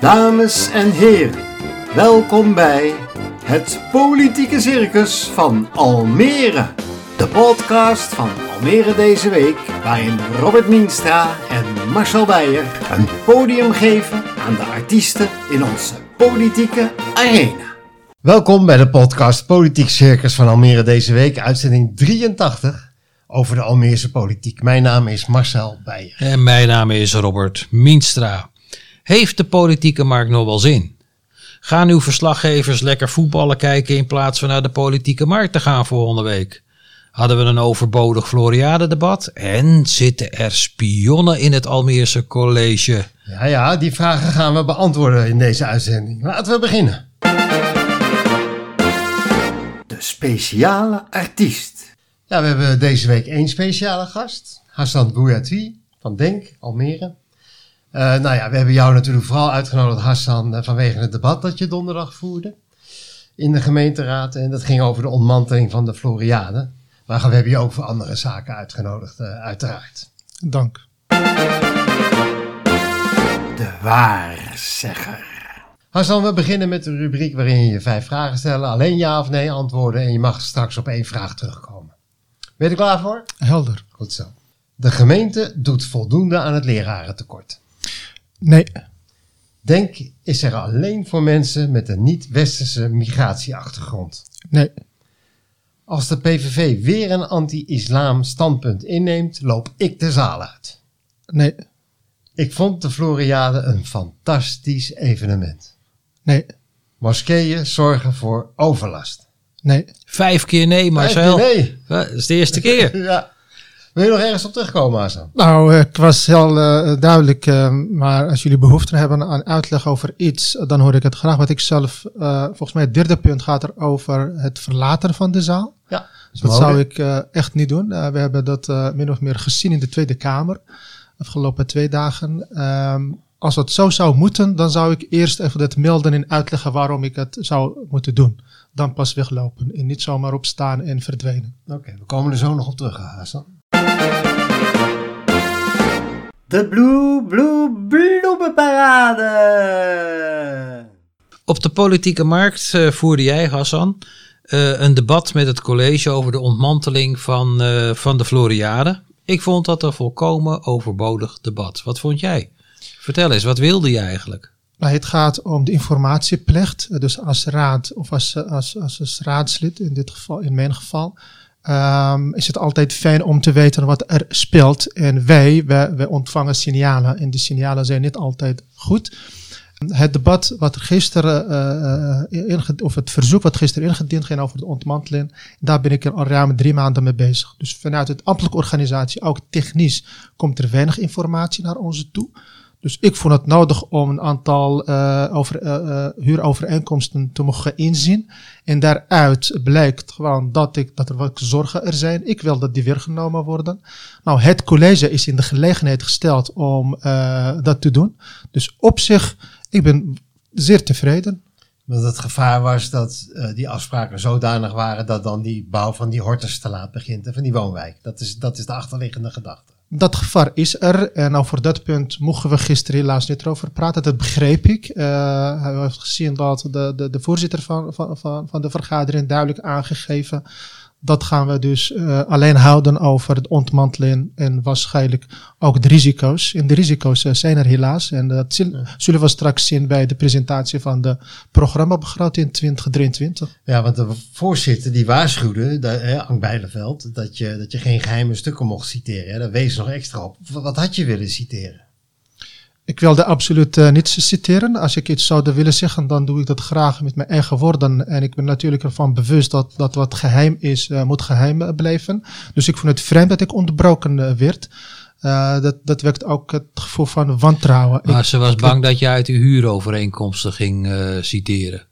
Dames en heren, welkom bij het Politieke Circus van Almere. De podcast van Almere deze week, waarin Robert Mienstra en Marcel Beijer een podium geven aan de artiesten in onze politieke arena. Welkom bij de podcast Politiek Circus van Almere deze week, uitzending 83 over de Almeerse politiek. Mijn naam is Marcel Beijer. En mijn naam is Robert Mienstra. Heeft de politieke markt nog wel zin? Gaan uw verslaggevers lekker voetballen kijken in plaats van naar de politieke markt te gaan volgende week? Hadden we een overbodig Floriade-debat? En zitten er spionnen in het Almeerse college? Ja, ja, die vragen gaan we beantwoorden in deze uitzending. Laten we beginnen. De speciale artiest. Ja, we hebben deze week één speciale gast. Hassan Bouyaty van Denk, Almere. Uh, nou ja, we hebben jou natuurlijk vooral uitgenodigd, Hassan, uh, vanwege het debat dat je donderdag voerde in de gemeenteraad. En dat ging over de ontmanteling van de Floriade. Maar we hebben je ook voor andere zaken uitgenodigd, uh, uiteraard. Dank. De waarzegger. Hassan, we beginnen met de rubriek waarin je je vijf vragen stellen. Alleen ja of nee antwoorden en je mag straks op één vraag terugkomen. Ben je er klaar voor? Helder. Goed zo. De gemeente doet voldoende aan het lerarentekort. Nee. Denk is er alleen voor mensen met een niet-westerse migratieachtergrond. Nee. Als de PVV weer een anti-islam standpunt inneemt, loop ik de zaal uit. Nee. Ik vond de Floriade een fantastisch evenement. Nee. Moskeeën zorgen voor overlast. Nee. Vijf keer nee, Marcel. Vijf keer nee. Dat is de eerste keer. ja. Wil je nog ergens op terugkomen, Hassan? Nou, ik was heel uh, duidelijk, uh, maar als jullie behoefte hebben aan uitleg over iets, dan hoor ik het graag. Wat ik zelf, uh, volgens mij het derde punt gaat er over het verlaten van de zaal. Ja. Dat zou ik echt niet doen. we hebben dat min of meer gezien in de Tweede Kamer, afgelopen twee dagen. Um, als dat zo zou moeten, dan zou ik eerst even dat melden en uitleggen waarom ik het zou moeten doen. Dan pas weglopen en niet zomaar opstaan en verdwijnen. Oké, okay, we komen er zo nog op terug, Hassan. De Blue Blue Bloemenparade. Op de politieke markt uh, voerde jij, Hassan, uh, een debat met het college over de ontmanteling van, uh, van de Floriade. Ik vond dat een volkomen overbodig debat. Wat vond jij? Vertel eens, wat wilde je eigenlijk? Nou, het gaat om de informatieplicht. Dus als raad of als, als, als, als raadslid, in dit geval, in mijn geval, um, is het altijd fijn om te weten wat er speelt. En wij, wij, ontvangen signalen en die signalen zijn niet altijd goed. Het debat wat er gisteren, uh, of het verzoek wat gisteren ingediend ging over de ontmanteling, daar ben ik er al ruim drie maanden mee bezig. Dus vanuit het ambtelijke organisatie, ook technisch, komt er weinig informatie naar onze toe. Dus ik vond het nodig om een aantal uh, over, uh, uh, huurovereenkomsten te mogen inzien. En daaruit blijkt gewoon dat, ik, dat er wat zorgen er zijn. Ik wil dat die weer genomen worden. Nou, het college is in de gelegenheid gesteld om dat te doen. Dus op zich, ik ben zeer tevreden. Want het gevaar was dat die afspraken zodanig waren dat dan die bouw van die hortus te laat begint en van die woonwijk. Dat is, dat is de achterliggende gedachte. Dat gevaar is er. En nou, voor dat punt mochten we gisteren helaas niet over praten. Dat begreep ik. Uh, hij heeft gezien dat de, de, de voorzitter van, van, van, van de vergadering duidelijk aangegeven. Dat gaan we dus uh, alleen houden over het ontmantelen en waarschijnlijk ook de risico's. En de risico's uh, zijn er helaas. En dat zullen we straks zien bij de presentatie van de programmabegroting in 2023. Ja, want de voorzitter die waarschuwde, de, eh, Ank Bijleveld, dat je, dat je geen geheime stukken mocht citeren. Hè? Daar wees nog extra op. Wat had je willen citeren? Ik wilde absoluut uh, niets citeren. Als ik iets zou willen zeggen, dan doe ik dat graag met mijn eigen woorden. En ik ben natuurlijk ervan bewust dat, dat wat geheim is, uh, moet geheim blijven. Dus ik vond het vreemd dat ik onderbroken uh, werd. dat, dat wekt ook het gevoel van wantrouwen. Maar ik, ze was bang dat je uit uw huurovereenkomsten ging citeren.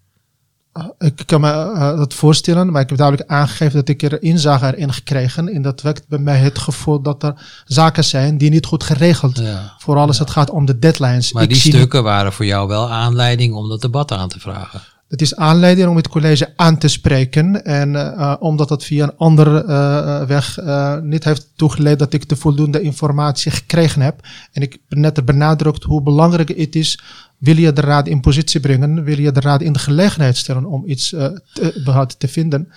Ik kan me uh, dat voorstellen, maar ik heb duidelijk aangegeven dat ik er inzage erin gekregen. En dat wekt bij mij het gevoel dat er zaken zijn die niet goed geregeld. Ja. Vooral als ja. het gaat om de deadlines. Maar ik die stukken waren voor jou wel aanleiding om dat debat aan te vragen. Dat is aanleiding om het college aan te spreken. En uh, omdat het via een andere uh, weg uh, niet heeft toegeleid dat ik de voldoende informatie gekregen heb. En ik ben net benadrukt hoe belangrijk het is. Wil je de raad in positie brengen? Wil je de raad in de gelegenheid stellen om iets te, te vinden?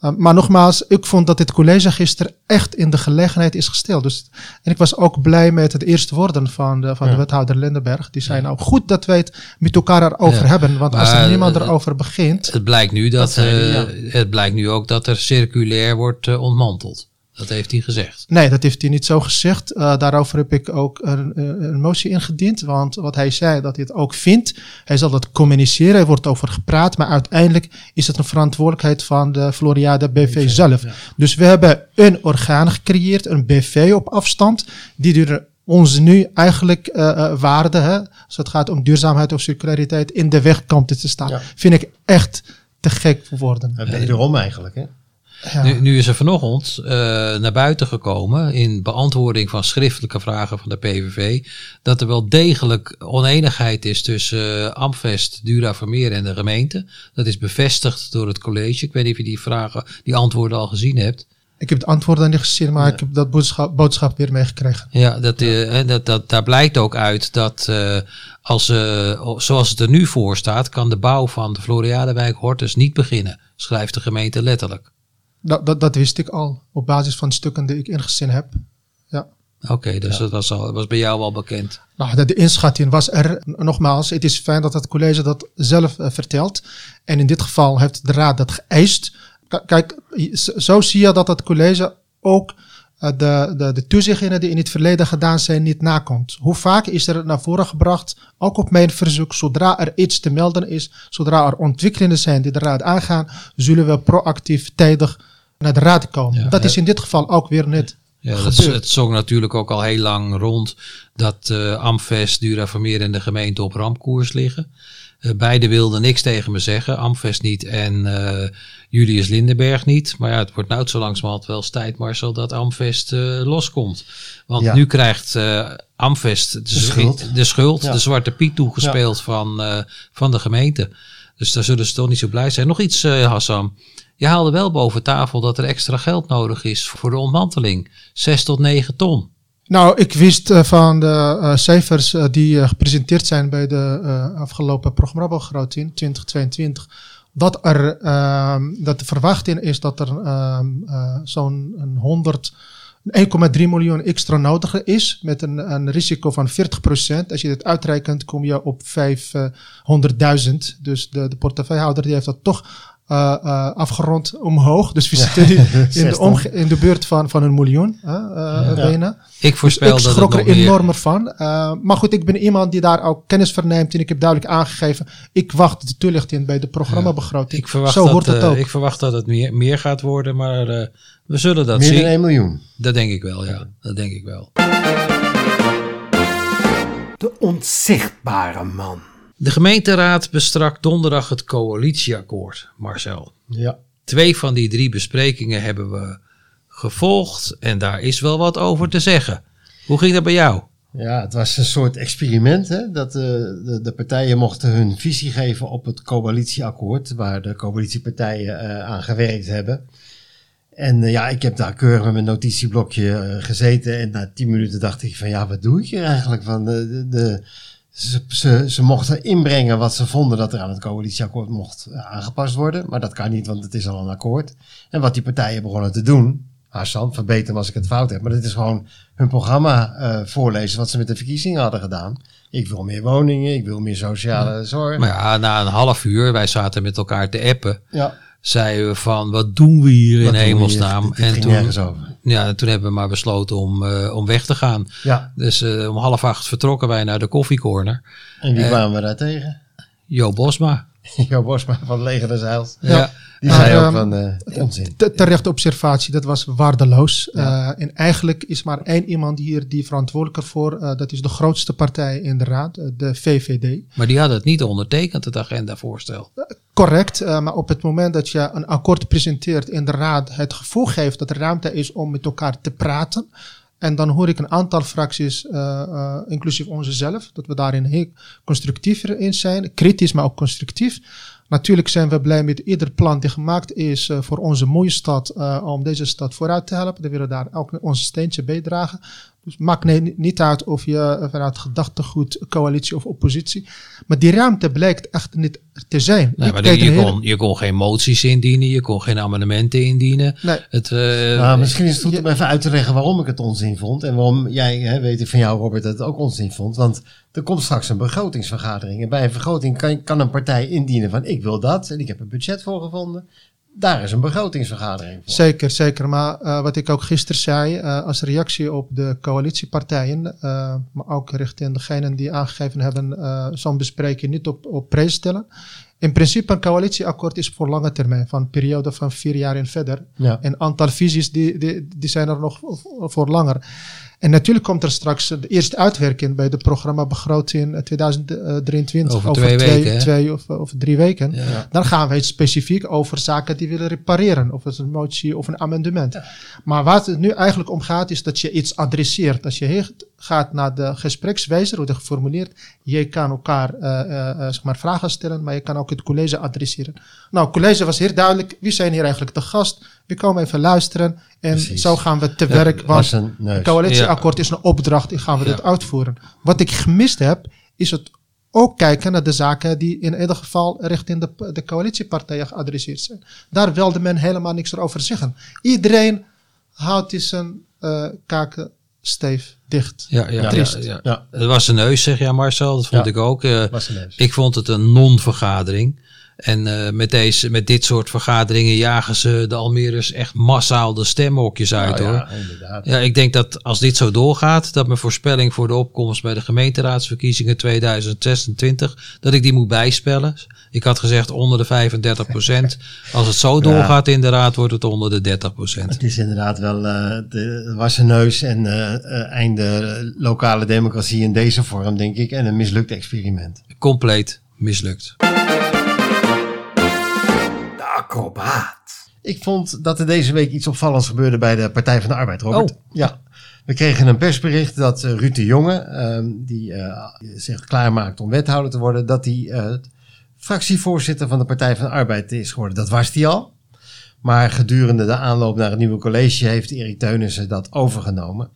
Uh, maar nogmaals, ik vond dat dit college gisteren echt in de gelegenheid is gesteld. Dus, en ik was ook blij met het eerste woorden van de, van de wethouder Lindenberg. Die zei nou goed dat wij het met elkaar erover ja. hebben. Want als er niemand erover begint. Het blijkt nu, dat, dat uh, het blijkt nu ook dat er circulair wordt ontmanteld. Dat heeft hij gezegd. Nee, dat heeft hij niet zo gezegd. Uh, daarover heb ik ook een, een, motie ingediend. Want wat hij zei, dat hij het ook vindt. Hij zal dat communiceren, er wordt over gepraat. Maar uiteindelijk is het een verantwoordelijkheid van de Floriade BV okay, zelf. Ja. Dus we hebben een orgaan gecreëerd, een BV op afstand. Die er ons nu eigenlijk uh, uh, waarde, hè, als het gaat om duurzaamheid of circulariteit, in de weg komt te staan. Ja. Vind ik echt te gek voor woorden. Wederom eigenlijk, hè? Ja. Nu, nu, is er vanochtend uh, naar buiten gekomen in beantwoording van schriftelijke vragen van de PVV dat er wel degelijk oneenigheid is tussen uh, Amvest, Dura Vermeer en de gemeente. Dat is bevestigd door het college. Ik weet niet of je die vragen, die antwoorden al gezien hebt. Ik heb het antwoord dan niet gezien, maar ja. ik heb dat boodschap, boodschap weer meegekregen. Ja, dat, ja. Uh, dat, dat, daar blijkt ook uit dat uh, als, uh, zoals het er nu voor staat, kan de bouw van de Floriadewijk Hortus niet beginnen, schrijft de gemeente letterlijk. Dat, dat, dat wist ik al, op basis van stukken die ik ingezien heb. Ja. Oké, okay, dus ja. dat was, al, was bij jou al bekend. Nou, de, de inschatting was er. Nogmaals, het is fijn dat het college dat zelf uh, vertelt. En in dit geval heeft de raad dat geëist. K kijk, zo zie je dat het college ook uh, de, de, de toezichtingen die in het verleden gedaan zijn niet nakomt. Hoe vaak is er naar voren gebracht, ook op mijn verzoek, zodra er iets te melden is, zodra er ontwikkelingen zijn die de raad aangaan, zullen we proactief tijdig naar de raad komen. Ja, dat is in dit geval ook weer net. Ja, dat, het zong natuurlijk ook al heel lang rond dat uh, Amvest, Dura Vermeer en de gemeente op rampkoers liggen. Uh, beide wilden niks tegen me zeggen, Amvest niet en uh, Julius Lindenberg niet. Maar ja, het wordt nou zo langzamerhand wel eens tijd, Marcel, dat Amvest loskomt. Want ja. nu krijgt Amvest de, de schuld, de, schuld, ja. de zwarte piet toegespeeld van, van de gemeente. Dus daar zullen ze toch niet zo blij zijn. Nog iets, Hassan. Je haalde wel boven tafel dat er extra geld nodig is voor de ontmanteling. 6 tot 9 ton. Nou, ik wist uh, van de uh, cijfers uh, die gepresenteerd zijn bij de afgelopen programmabegroting 2022 dat er ehm, dat de verwachting is dat er ehm, zo'n 100 1,3 miljoen extra nodig is met een, een risico van 40%. Als je dit uitrekent, kom je op 500.000. Dus de, de portefeuillehouder die heeft dat toch uh, uh, afgerond omhoog. Dus we zitten nu in, de omge in de buurt van, van een miljoen uh, ja. bijna. Ik voorspel dus ik schrok er enorm van. maar goed, ik ben iemand die daar ook kennis verneemt. En ik heb duidelijk aangegeven, ik wacht de toelichting bij de programmabegroting. Ik verwacht Zo dat, hoort het ook. Ik verwacht dat het meer, meer gaat worden, maar we zullen dat meer zien. Meer dan 1 miljoen? Dat denk ik wel, ja. Dat denk ik wel. De onzichtbare man. De gemeenteraad bestrak donderdag het coalitieakkoord, Marcel. Ja. Twee van die drie besprekingen hebben we gevolgd en daar is wel wat over te zeggen. Hoe ging dat bij jou? Ja, het was een soort experiment. Hè? Dat uh, de, de, partijen mochten hun visie geven op het coalitieakkoord, waar de coalitiepartijen uh, aan gewerkt hebben. En uh, ja, ik heb daar keurig met mijn notitieblokje gezeten. En na tien minuten dacht ik van ja, wat doe ik hier eigenlijk? Van de, de, ze, ze, ze, mochten inbrengen wat ze vonden dat er aan het coalitieakkoord mocht uh, aangepast worden. Maar dat kan niet, want het is al een akkoord. En wat die partijen begonnen te doen, Hassan, verbeter me als ik het fout heb. Maar dit is gewoon hun programma uh, voorlezen wat ze met de verkiezingen hadden gedaan. Ik wil meer woningen, ik wil meer sociale zorg. Maar ja, na een half uur, wij zaten met elkaar te appen. Ja zeiden we van wat doen we hier wat in hemelsnaam? Hier? en toen, ja, toen hebben we maar besloten om, uh, om weg te gaan. Ja. Dus uh, om half acht vertrokken wij naar de koffiecorner. En wie uh, kwamen we daar tegen? Jo Bosma. jo Bosma van Leger des Heils. Ja. Die zei ook van uh, onzin. Terechte observatie, dat was waardeloos. Ja. Uh, en eigenlijk is maar één iemand hier die verantwoordelijk ervoor, uh, dat is de grootste partij in de raad, de VVD. Maar die had het niet ondertekend, het agendavoorstel. correct, maar op het moment dat je een akkoord presenteert in de raad, het gevoel geeft dat er ruimte is om met elkaar te praten. En dan hoor ik een aantal fracties, uh, inclusief onze zelf, dat we daarin heel constructiever in zijn. Kritisch, maar ook constructief. Natuurlijk zijn we blij met ieder plan die gemaakt is uh, voor onze mooie stad, om deze stad vooruit te helpen. We willen daar ook ons steentje bijdragen. Dus maakt nee, niet uit of je vanuit gedachtegoed coalitie of oppositie. Maar die ruimte blijkt echt niet te zijn. Nee, maar je, hele... kon, je kon geen moties indienen, je kon geen amendementen indienen. Nee. Het, uh, nou, misschien is het goed om even uit te leggen waarom ik het onzin vond. En waarom jij, hè, weet ik van jou Robert, het ook onzin vond. Want er komt straks een begrotingsvergadering. En bij een vergroting kan, kan een partij indienen van ik wil dat. En ik heb een budget voor gevonden daar is een begrotingsvergadering voor. Zeker, zeker. Maar uh, wat ik ook gisteren zei, uh, als reactie op de coalitiepartijen, uh, maar ook richting degenen die aangegeven hebben zo'n bespreking niet op, op prijs stellen. In principe een coalitieakkoord is voor lange termijn, van een periode van vier jaar en verder. Ja. En aantal visies die, die, die zijn er nog voor langer. En natuurlijk komt er straks de eerste uitwerking bij de programma begroting 2023 over, twee, weken, twee of, of, drie weken. Dan gaan we het specifiek over zaken die willen repareren, of het een motie of een amendement. Maar wat het nu eigenlijk om gaat, is dat je iets adresseert. Als je gaat naar de gesprekswijzer, hoe het geformuleerd, je kan elkaar uh, uh, zeg maar vragen stellen, maar je kan ook het college adresseren. Nou, het college was heel duidelijk, wie zijn hier eigenlijk de gast? We komen even luisteren en zo gaan we te werk. Want het coalitieakkoord is een opdracht en gaan we dit uitvoeren. Wat ik gemist heb, is het ook kijken naar de zaken die in ieder geval richting de, de coalitiepartijen geadresseerd zijn. Daar wilde men helemaal niks over zeggen. Iedereen houdt zijn uh, kaken steef dicht. Ja, ja, ja, ja, ja, Het was een neus, zeg ja Marcel. Dat vond ik ook. Uh, ik vond het een non-vergadering. En uh, met, deze, met dit soort vergaderingen jagen ze de Almeres echt massaal de stemhokjes uit hoor. Ja, inderdaad. ja, ik denk dat als dit zo doorgaat, dat mijn voorspelling voor de opkomst bij de gemeenteraadsverkiezingen 2026, dat ik die moet bijspellen. Ik had gezegd onder de 35 procent. Als het zo doorgaat in de raad, wordt het onder de 30 procent. Het is inderdaad wel uh, de wassen neus en uh, einde lokale democratie in deze vorm, denk ik. En een mislukt experiment. Compleet mislukt acrobaat. Ik vond dat er deze week iets opvallends gebeurde bij de Partij van de Arbeid, Robert. Oh. Ja. We kregen een persbericht dat uh, Ruud de Jonge, ehm, die uh, zich klaarmaakt om wethouder te worden, dat hij uh, fractievoorzitter van de Partij van de Arbeid is geworden. Dat was hij al. Maar gedurende de aanloop naar het nieuwe college heeft Erik Teunissen dat overgenomen.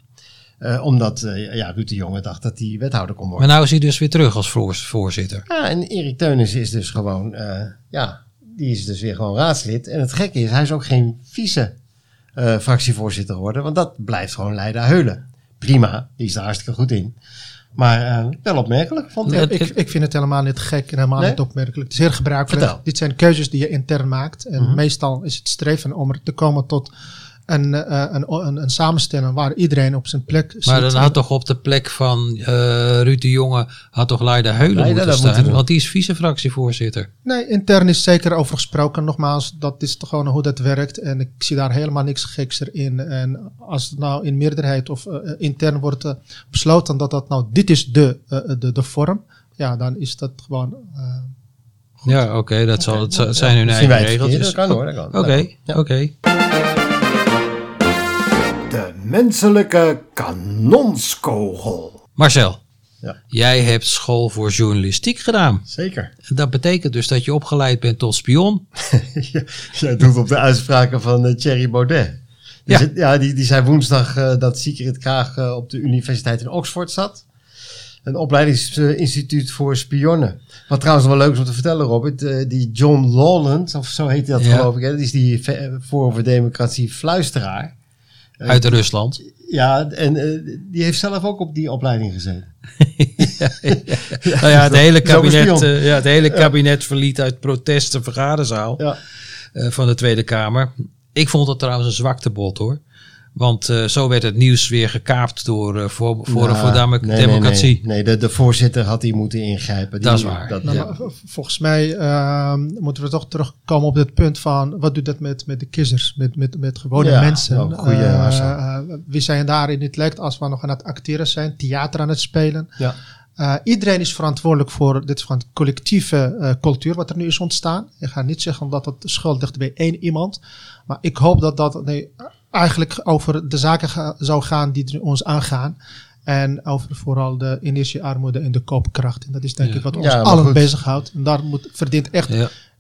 omdat ja, Ruud de Jonge dacht dat hij wethouder kon worden. Maar nou is hij dus weer terug als voorzitter. Ja, en Erik Teunissen is dus gewoon ja, die is dus weer gewoon raadslid. En het gekke is, hij is ook geen vice uh, fractievoorzitter geworden, want dat blijft gewoon Leida Heulen. Prima, die is er hartstikke goed in. Maar uh, wel opmerkelijk, vond ik. ik. Ik vind het helemaal niet gek en helemaal niet opmerkelijk. Het is heel gebruikelijk. Dit zijn keuzes die je intern maakt. En mhm. meestal is het streven om er te komen tot een, uh, een, een, een, samenstelling waar iedereen op zijn plek zit. Maar dan had toch op de plek van uh, Ruud de Jonge, had toch Leida Heulen moeten staan? want die is vice-fractievoorzitter. Nee, intern is zeker over gesproken. Nogmaals, dat is toch gewoon hoe dat werkt. En ik zie daar helemaal niks geks in. En als het nou in meerderheid of uh, intern wordt besloten dat dat nou, dit is de, de, de vorm. Ja, dan is dat gewoon... ja, oké, okay, dat zal, het zijn hun eigen regeltjes. Dat kan hoor, Oké, oké menselijke kanonskogel. Marcel, ja. jij hebt school voor journalistiek gedaan. Zeker. Dat betekent dus dat je opgeleid bent tot spion. jij doet op de uitspraken van uh, Thierry Baudet. Die ja. ja, die, die zei woensdag uh, dat Sigrid Kaag uh, op de universiteit in Oxford zat. Een opleidingsinstituut voor spionnen. Wat trouwens wel leuk is om te vertellen, Robert. die John Lawland, of zo heet hij dat geloof ik. Hè? Dat is die voor voor democratie fluisteraar. Uit Rusland. Ja, en uh, die heeft zelf ook op die opleiding gezeten. ja, ja. Nou ja, het hele kabinet, uh, ja, het hele kabinet verliet uit protest de vergaderzaal uh, van de Tweede Kamer. Ik vond het trouwens een zwaktebod hoor. Want uh, zo werd het nieuws weer gekaapt door uh, voor, voor, ja, voor nee, Democratie. Nee, nee, nee. De, de, voorzitter had die moeten ingrijpen. dat is waar. Dat, nou, ja. Volgens mij uh, moeten we toch terugkomen op dit punt van wat doet dat met, met de kiezers, met, met, met gewone ja, mensen. Nou, goeie, uh, we zijn daar in het lijkt als we nog aan het acteren zijn, theater aan het spelen. Ja. Uh, iedereen is verantwoordelijk voor dit van collectieve uh, cultuur wat er nu is ontstaan. Ik ga niet zeggen dat het schuld ligt bij één iemand. Maar ik hoop dat dat nee, eigenlijk over de zaken zou gaan die ons aangaan. En over vooral de energiearmoede en de koopkracht. En dat is denk ik wat ons ja, allen bezighoudt. En daar moet, verdient echt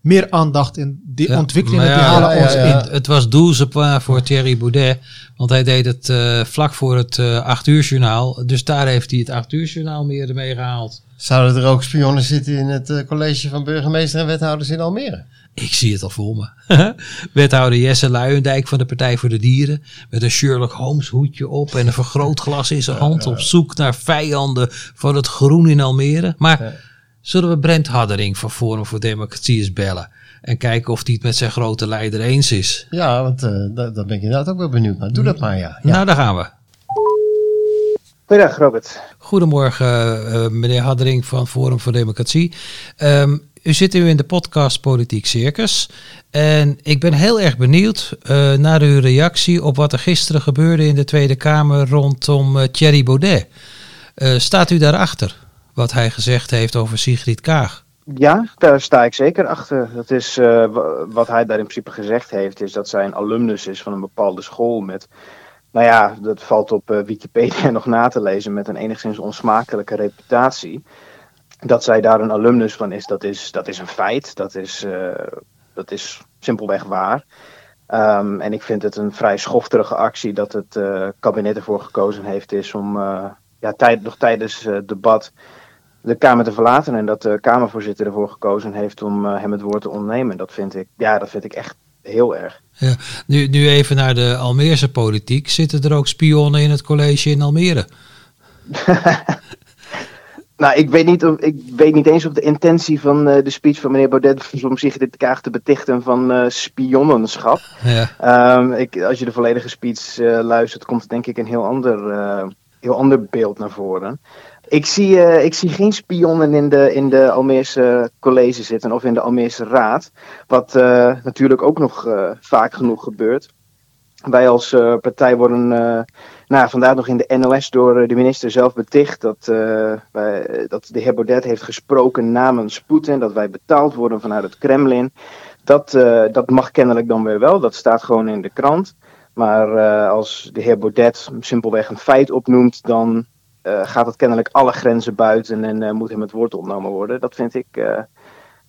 meer aandacht in die Ja, ontwikkelingen. die halen ja, ons ja, in. ja. Het, het was douze voor Thierry Baudet. Want hij deed het eh, vlak voor het eh 8 uur journaal. Dus daar heeft hij het 8 uur journaal meer ermee gehaald. Zouden er ook spionnen zitten in het eh, college van burgemeester en wethouders in Almere? Ik zie het al voor me. Wethouder Jesse Luijendijk van de Partij voor de Dieren. Met een Sherlock Holmes hoedje op en een vergrootglas in zijn hand. Op zoek naar vijanden van het groen in Almere. Maar zullen we Brent Haddering van Forum voor Democratie eens bellen? En kijken of hij het met zijn grote leider eens is. Ja, want eh daar, daar ben ik inderdaad ook wel benieuwd naar. Doe dat maar, ja. ja. Nou, daar gaan we. Goedendag Robert. Goedemorgen, eh, meneer Haddering van Forum voor Democratie. Ehm, u zit nu in de podcast Politiek Circus. En ik ben heel erg benieuwd eh, naar uw reactie op wat er gisteren gebeurde in de Tweede Kamer rondom eh, Thierry Baudet. Eh, staat u daarachter? Wat hij gezegd heeft over Sigrid Kaag? Ja, daar sta ik zeker achter. Dat is wa- wat hij daar in principe gezegd heeft, is dat zij een alumnus is van een bepaalde school met, nou ja, dat valt op Wikipedia nog na te lezen, met een enigszins onsmakelijke reputatie. Dat zij daar een alumnus van is, dat is, dat is een feit. Dat is, eh, dat is simpelweg waar. Ehm, en ik vind het een vrij schofterige actie dat het eh, kabinet ervoor gekozen heeft is om eh, ja, tijd, nog tijdens het debat de Kamer te verlaten en dat de Kamervoorzitter ervoor gekozen heeft om hem het woord te ontnemen. Dat vind ik, ja, dat vind ik echt heel erg. Ja, nu, nu even naar de Almeerse politiek. Zitten er ook spionnen in het college in Almere? Nou, ik weet niet, of, ik weet niet eens of de intentie van eh, de speech van meneer Baudet was om zich dit Kaag te betichten van eh spionnenschap. Ja. Ehm, ik, als je de volledige speech eh, luistert, komt denk ik een heel ander, heel ander beeld naar voren. Ik zie, ik zie geen spionnen in de, in de Almeerse college zitten of in de Almeerse raad. Wat natuurlijk ook nog vaak genoeg gebeurt. Wij als eh, partij worden eh, nou, vandaag nog in de NOS door eh, de minister zelf beticht dat, wij, dat de heer Baudet heeft gesproken namens Poetin, dat wij betaald worden vanuit het Kremlin. Dat, dat mag kennelijk dan weer wel, dat staat gewoon in de krant. Maar als de heer Baudet simpelweg een feit opnoemt, dan gaat het kennelijk alle grenzen buiten en moet hem het woord ontnomen worden. Dat vind ik,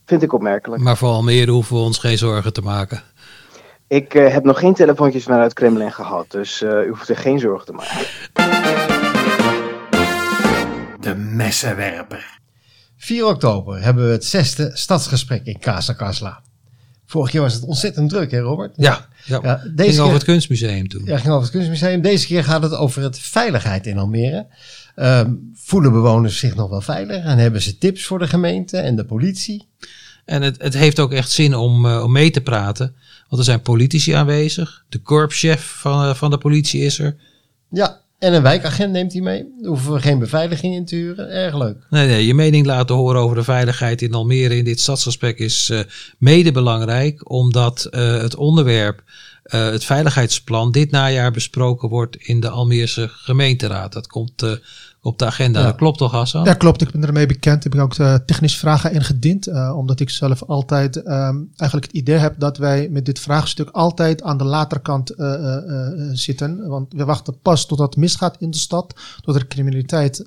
vind ik opmerkelijk. Maar voor Almere hoeven we ons geen zorgen te maken. Ik eh, heb nog geen telefoontjes vanuit het Kremlin gehad, dus eh, u hoeft er geen zorgen te maken. De messenwerper. 4 oktober hebben we het zesde stadsgesprek in Casa Casla. Vorig jaar was het ontzettend druk, hè Robert? Ja, ja. Ja, ging deze over keer, het kunstmuseum toen. ja, ging over het kunstmuseum. Deze keer gaat het over het veiligheid in Almere. Ehm, voelen bewoners zich nog wel veilig? En hebben ze tips voor de gemeente en de politie? En het, het heeft ook echt zin om, eh, om mee te praten. Want er zijn politici aanwezig. De korpschef van, eh, van de politie is er. Ja, en een wijkagent neemt hij mee. Daar hoeven we geen beveiliging in te huren. Erg leuk. Nee, nee, je mening laten horen over de veiligheid in Almere in dit stadsgesprek is eh, mede belangrijk. Omdat eh, het onderwerp, het veiligheidsplan, dit najaar besproken wordt in de Almeerse gemeenteraad. Dat komt op de agenda. Ja. Dat klopt toch, Hassan? Ja, klopt. Ik ben ermee bekend. Ik heb ook uh, technisch vragen ingediend. Uh, omdat ik zelf altijd um, eigenlijk het idee heb dat wij met dit vraagstuk altijd aan de laterkant uh, zitten. Want we wachten pas tot het misgaat in de stad. Tot er criminaliteit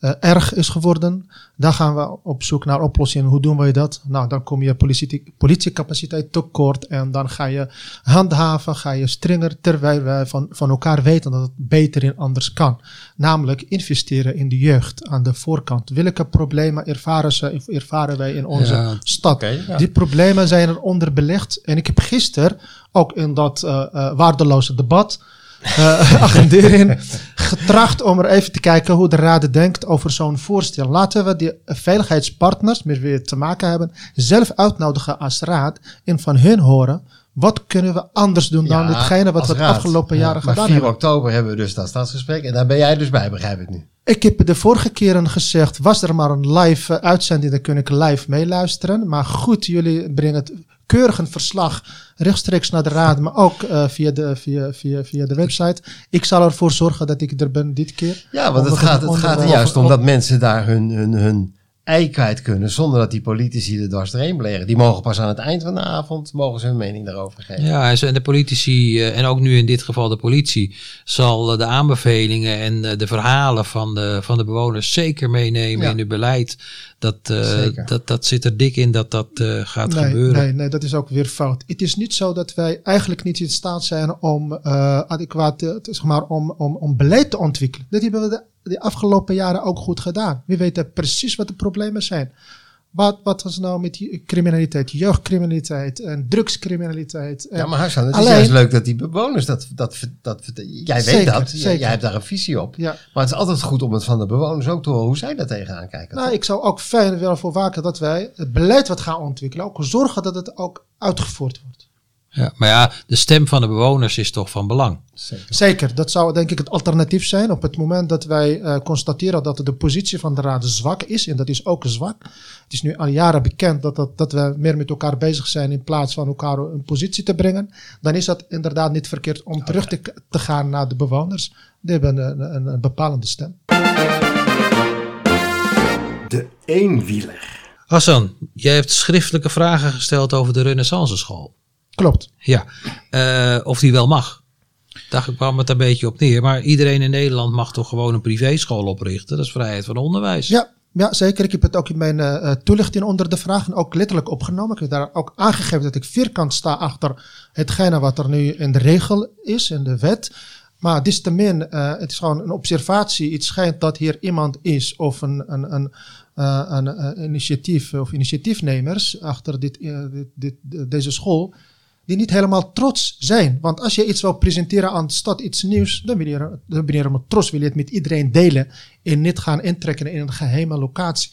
uh, erg is geworden. Dan gaan we op zoek naar oplossingen. Hoe doen we dat? Nou, dan kom je politie, politiecapaciteit tekort en dan ga je handhaven, ga je strenger, terwijl wij van, van elkaar weten dat het beter en anders kan. Namelijk investeren in de jeugd aan de voorkant. Welke problemen ervaren, ze, ervaren wij in onze ja, stad? Okay, ja. Die problemen zijn er onderbelegd. En ik heb gisteren ook in dat uh, uh, waardeloze debat uh, agendering getracht om er even te kijken hoe de raad denkt over zo'n voorstel. Laten we die veiligheidspartners met wie we te maken hebben zelf uitnodigen als raad en van hun horen wat kunnen we anders doen ja, dan ditgene wat we de afgelopen ja, jaren gedaan maar 4 hebben. oktober hebben we dus dat stadsgesprek en daar ben jij dus bij, begrijp ik nu. Ik heb de vorige keren gezegd, was er maar een live uh, uitzending, dan kun ik live meeluisteren. Maar goed, jullie brengen het keurig een verslag rechtstreeks naar de raad, maar ook uh, via, de, via, via, via de website. Ik zal ervoor zorgen dat ik er ben dit keer. Ja, want het gaat, het gaat er juist om dat mensen daar hun, hun, hun ei kwijt kunnen zonder dat die politici er dwars doorheen bleren. Die mogen pas aan het eind van de avond mogen ze hun mening daarover geven. Ja, en de politici, eh, en ook nu in dit geval de politie, zal eh, de aanbevelingen en eh, de verhalen van de, van de bewoners zeker meenemen Ja. in hun beleid. Dat, eh, dat, dat zit er dik in dat dat eh, gaat nee, gebeuren. Nee, nee, dat is ook weer fout. Het is niet zo dat wij eigenlijk niet in staat zijn om eh, adequaat, zeg maar, om, om, om beleid te ontwikkelen. Dat hebben we de, de afgelopen jaren ook goed gedaan. We weten precies wat de problemen zijn. Wat, wat was nou met die criminaliteit, jeugdcriminaliteit en drugscriminaliteit? En Ja, maar Hassan, het is Alleen- juist leuk dat die bewoners dat... dat, dat, dat jij weet dat, jij hebt daar een visie op. Ja. Maar het is altijd goed om het van de bewoners ook te horen hoe zij daar tegenaan kijken. Nou, ik zou ook fijn willen voor waken dat wij het beleid wat gaan ontwikkelen, ook zorgen dat het ook uitgevoerd wordt. Ja, maar ja, de stem van de bewoners is toch van belang. Zeker. Zeker, dat zou denk ik het alternatief zijn op het moment dat wij eh, constateren dat de positie van de raad zwak is. En dat is ook zwak. Het is nu al jaren bekend dat, dat, dat we meer met elkaar bezig zijn in plaats van elkaar een positie te brengen. Dan is dat inderdaad niet verkeerd om terug te, te gaan naar de bewoners. Die hebben een, een, een bepalende stem. De eenwieler. Hassan, jij hebt schriftelijke vragen gesteld over de Renaissance school. Klopt. Ja, eh, of die wel mag. Daar kwam het een beetje op neer. Maar iedereen in Nederland mag toch gewoon een privéschool oprichten. Dat is vrijheid van onderwijs. Ja, ja, zeker. Ik heb het ook in mijn eh, eh, toelichting onder de vragen ook letterlijk opgenomen. Ik heb daar ook aangegeven dat ik vierkant sta achter hetgene wat er nu in de regel is, in de wet. Maar distemin, eh het is gewoon een observatie. Het schijnt dat hier iemand is of een, een, een, een, initiatief of initiatiefnemers achter dit, dit, dit- deze school. Die niet helemaal trots zijn. Want als je iets wil presenteren aan de stad, iets nieuws, dan wil je, dan ben je met trots, wil je het met iedereen delen. En niet gaan intrekken in een geheime locatie.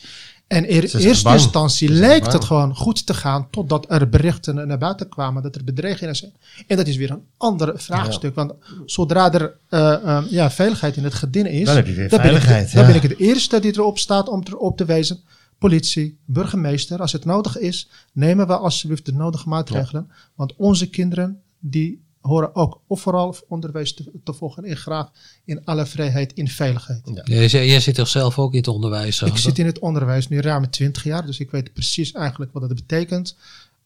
En in eerste instantie lijkt het gewoon goed te gaan totdat er berichten naar buiten kwamen dat er bedreigingen zijn. En dat is weer een ander vraagstuk. Want zodra er eh, eh, ja, veiligheid in het geding is, Dan heb je weer dan ben ik dan ja. ben ik de eerste die erop staat om erop te wijzen. Politie, burgemeester, als het nodig is, nemen we alsjeblieft de nodige maatregelen. Want onze kinderen, die horen ook overal onderwijs te, te volgen en graag in alle vrijheid, in veiligheid. Jij, zei- jij zit toch zelf ook in het onderwijs? Ik zit in het onderwijs nu ruim 20 jaar, dus ik weet precies eigenlijk wat het betekent.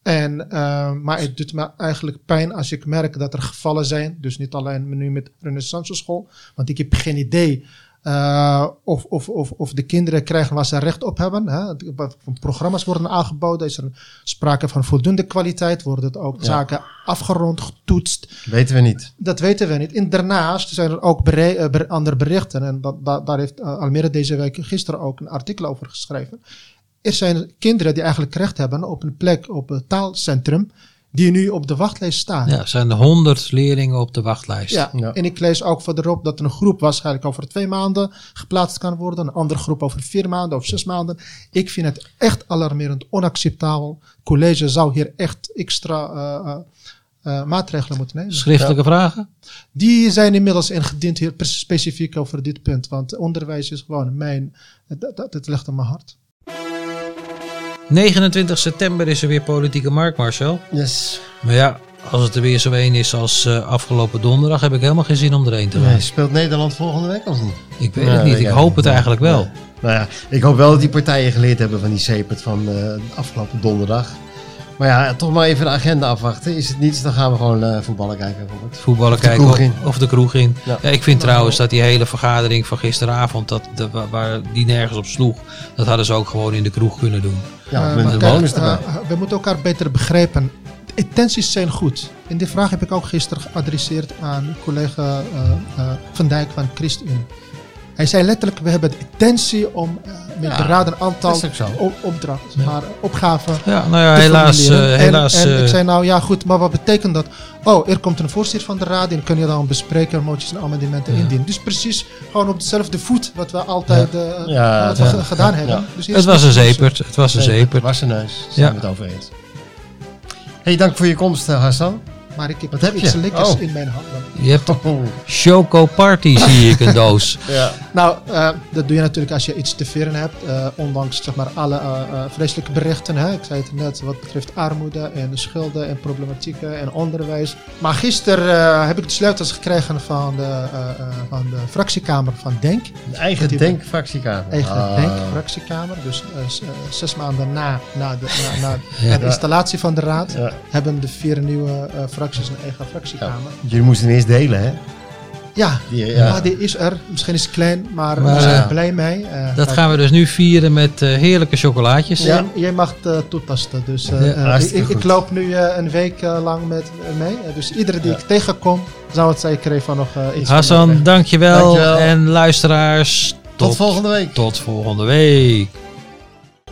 En, eh, maar het doet me eigenlijk pijn als ik merk dat er gevallen zijn. Dus niet alleen nu met Renaissance School, want ik heb geen idee eh, of, of, of, of de kinderen krijgen waar ze recht op hebben. Hè? Programma's worden aangeboden? Is er sprake van voldoende kwaliteit? Worden het ook zaken afgerond, getoetst? Weten we niet. Dat weten we niet. En daarnaast zijn er ook bere- eh, andere berichten. En dat, daar heeft eh, Almere deze week gisteren ook een artikel over geschreven. Er zijn kinderen die eigenlijk recht hebben op een plek op het taalcentrum. Die nu op de wachtlijst staan. Ja, er zijn honderd leerlingen op de wachtlijst. Ja, Ja. en ik lees ook verderop dat een groep waarschijnlijk over twee maanden geplaatst kan worden. Een andere groep over vier maanden of zes maanden. Ik vind het echt alarmerend, onacceptabel. Het college zou hier echt extra eh, eh, eh, maatregelen moeten nemen. Schriftelijke vragen? Die zijn inmiddels ingediend hier specifiek over dit punt. Want onderwijs is gewoon mijn, dat, dat, dat ligt aan mijn hart. 29 september is er weer politieke markt, Marcel. Yes. Maar ja, als het er weer zo een is als eh, afgelopen donderdag, heb ik helemaal geen zin om erheen te gaan. Nee, speelt Nederland volgende week of niet? Ik weet het niet. Ik hoop het eigenlijk wel. Nou ja, ik hoop wel dat die partijen geleerd hebben van die sepert van eh, afgelopen donderdag. Maar ja, toch maar even de agenda afwachten. Is het niets, dan gaan we gewoon eh, voetballen kijken. Robert. Voetballen Of de kijken kroeg of, in. of de kroeg in. Ja. Ja. ik vind trouwens dat die hele vergadering van gisteravond, dat, de, waar- die nergens op sloeg, dat hadden ze ook gewoon in de kroeg kunnen doen. Ja, Eh, met maar de kijk, bonus erbij. eh, we moeten elkaar beter begrijpen. De intenties zijn goed. En die vraag heb ik ook gisteren geadresseerd aan collega eh, eh, Van Dijk van ChristenUnie. Hij zei letterlijk, we hebben de intentie om eh, met Ja, de raad een aantal opdrachten, maar opgaven Ja, nou ja, te helaas. formuleren. eh, En- helaas en, eh, ik zei nou ja goed, maar wat betekent dat? Oh, er komt een voorzitter van de raad en kun je dan bespreken, moties en amendementen indienen. Dus precies gewoon op dezelfde voet wat we altijd eh, Ja, wat we ja. ge- gedaan hebben. Ja. Dus het was een zepert. Het was een zepert. Was een neus. Zijn Ja. we het over eens. Hey, dank voor je komst, eh, Hassan. Maar ik heb Wat heb iets je? lekkers Oh. in mijn handen. Je hebt Oh. Choco Party, zie ik, een doos. Ja. Nou, eh, dat doe je natuurlijk als je iets te vieren hebt. eh, ondanks zeg maar, alle eh, vreselijke berichten. Hè? Ik zei het net, wat betreft armoede en schulden en problematieken en onderwijs. Maar gisteren heb ik de sleutels gekregen van de, van de fractiekamer van Denk. Een eigen denkfractiekamer. Eigen Ah. Denk fractiekamer. Dus zes maanden na, na, de, na, na Ja. de installatie van de raad Ja. hebben de vier nieuwe fracties een eigen fractiekamer. Jullie moesten hem eerst delen, hè? Ja, Die, ja. ja. die is er. Misschien is het klein, maar, Maar, we zijn eh, blij mee. Eh, Dat gaan we dus nu vieren met eh, heerlijke chocolaatjes. Jij, jij mag het eh, toetasten. Dus, Ja, ik, ik loop nu eh, een week eh, lang met mee. Dus iedere die Ja. ik tegenkom, zou het zeker even nog eh, iets van Hassan, dankjewel. Dankjewel. En luisteraars, Tot volgende week. tot volgende week.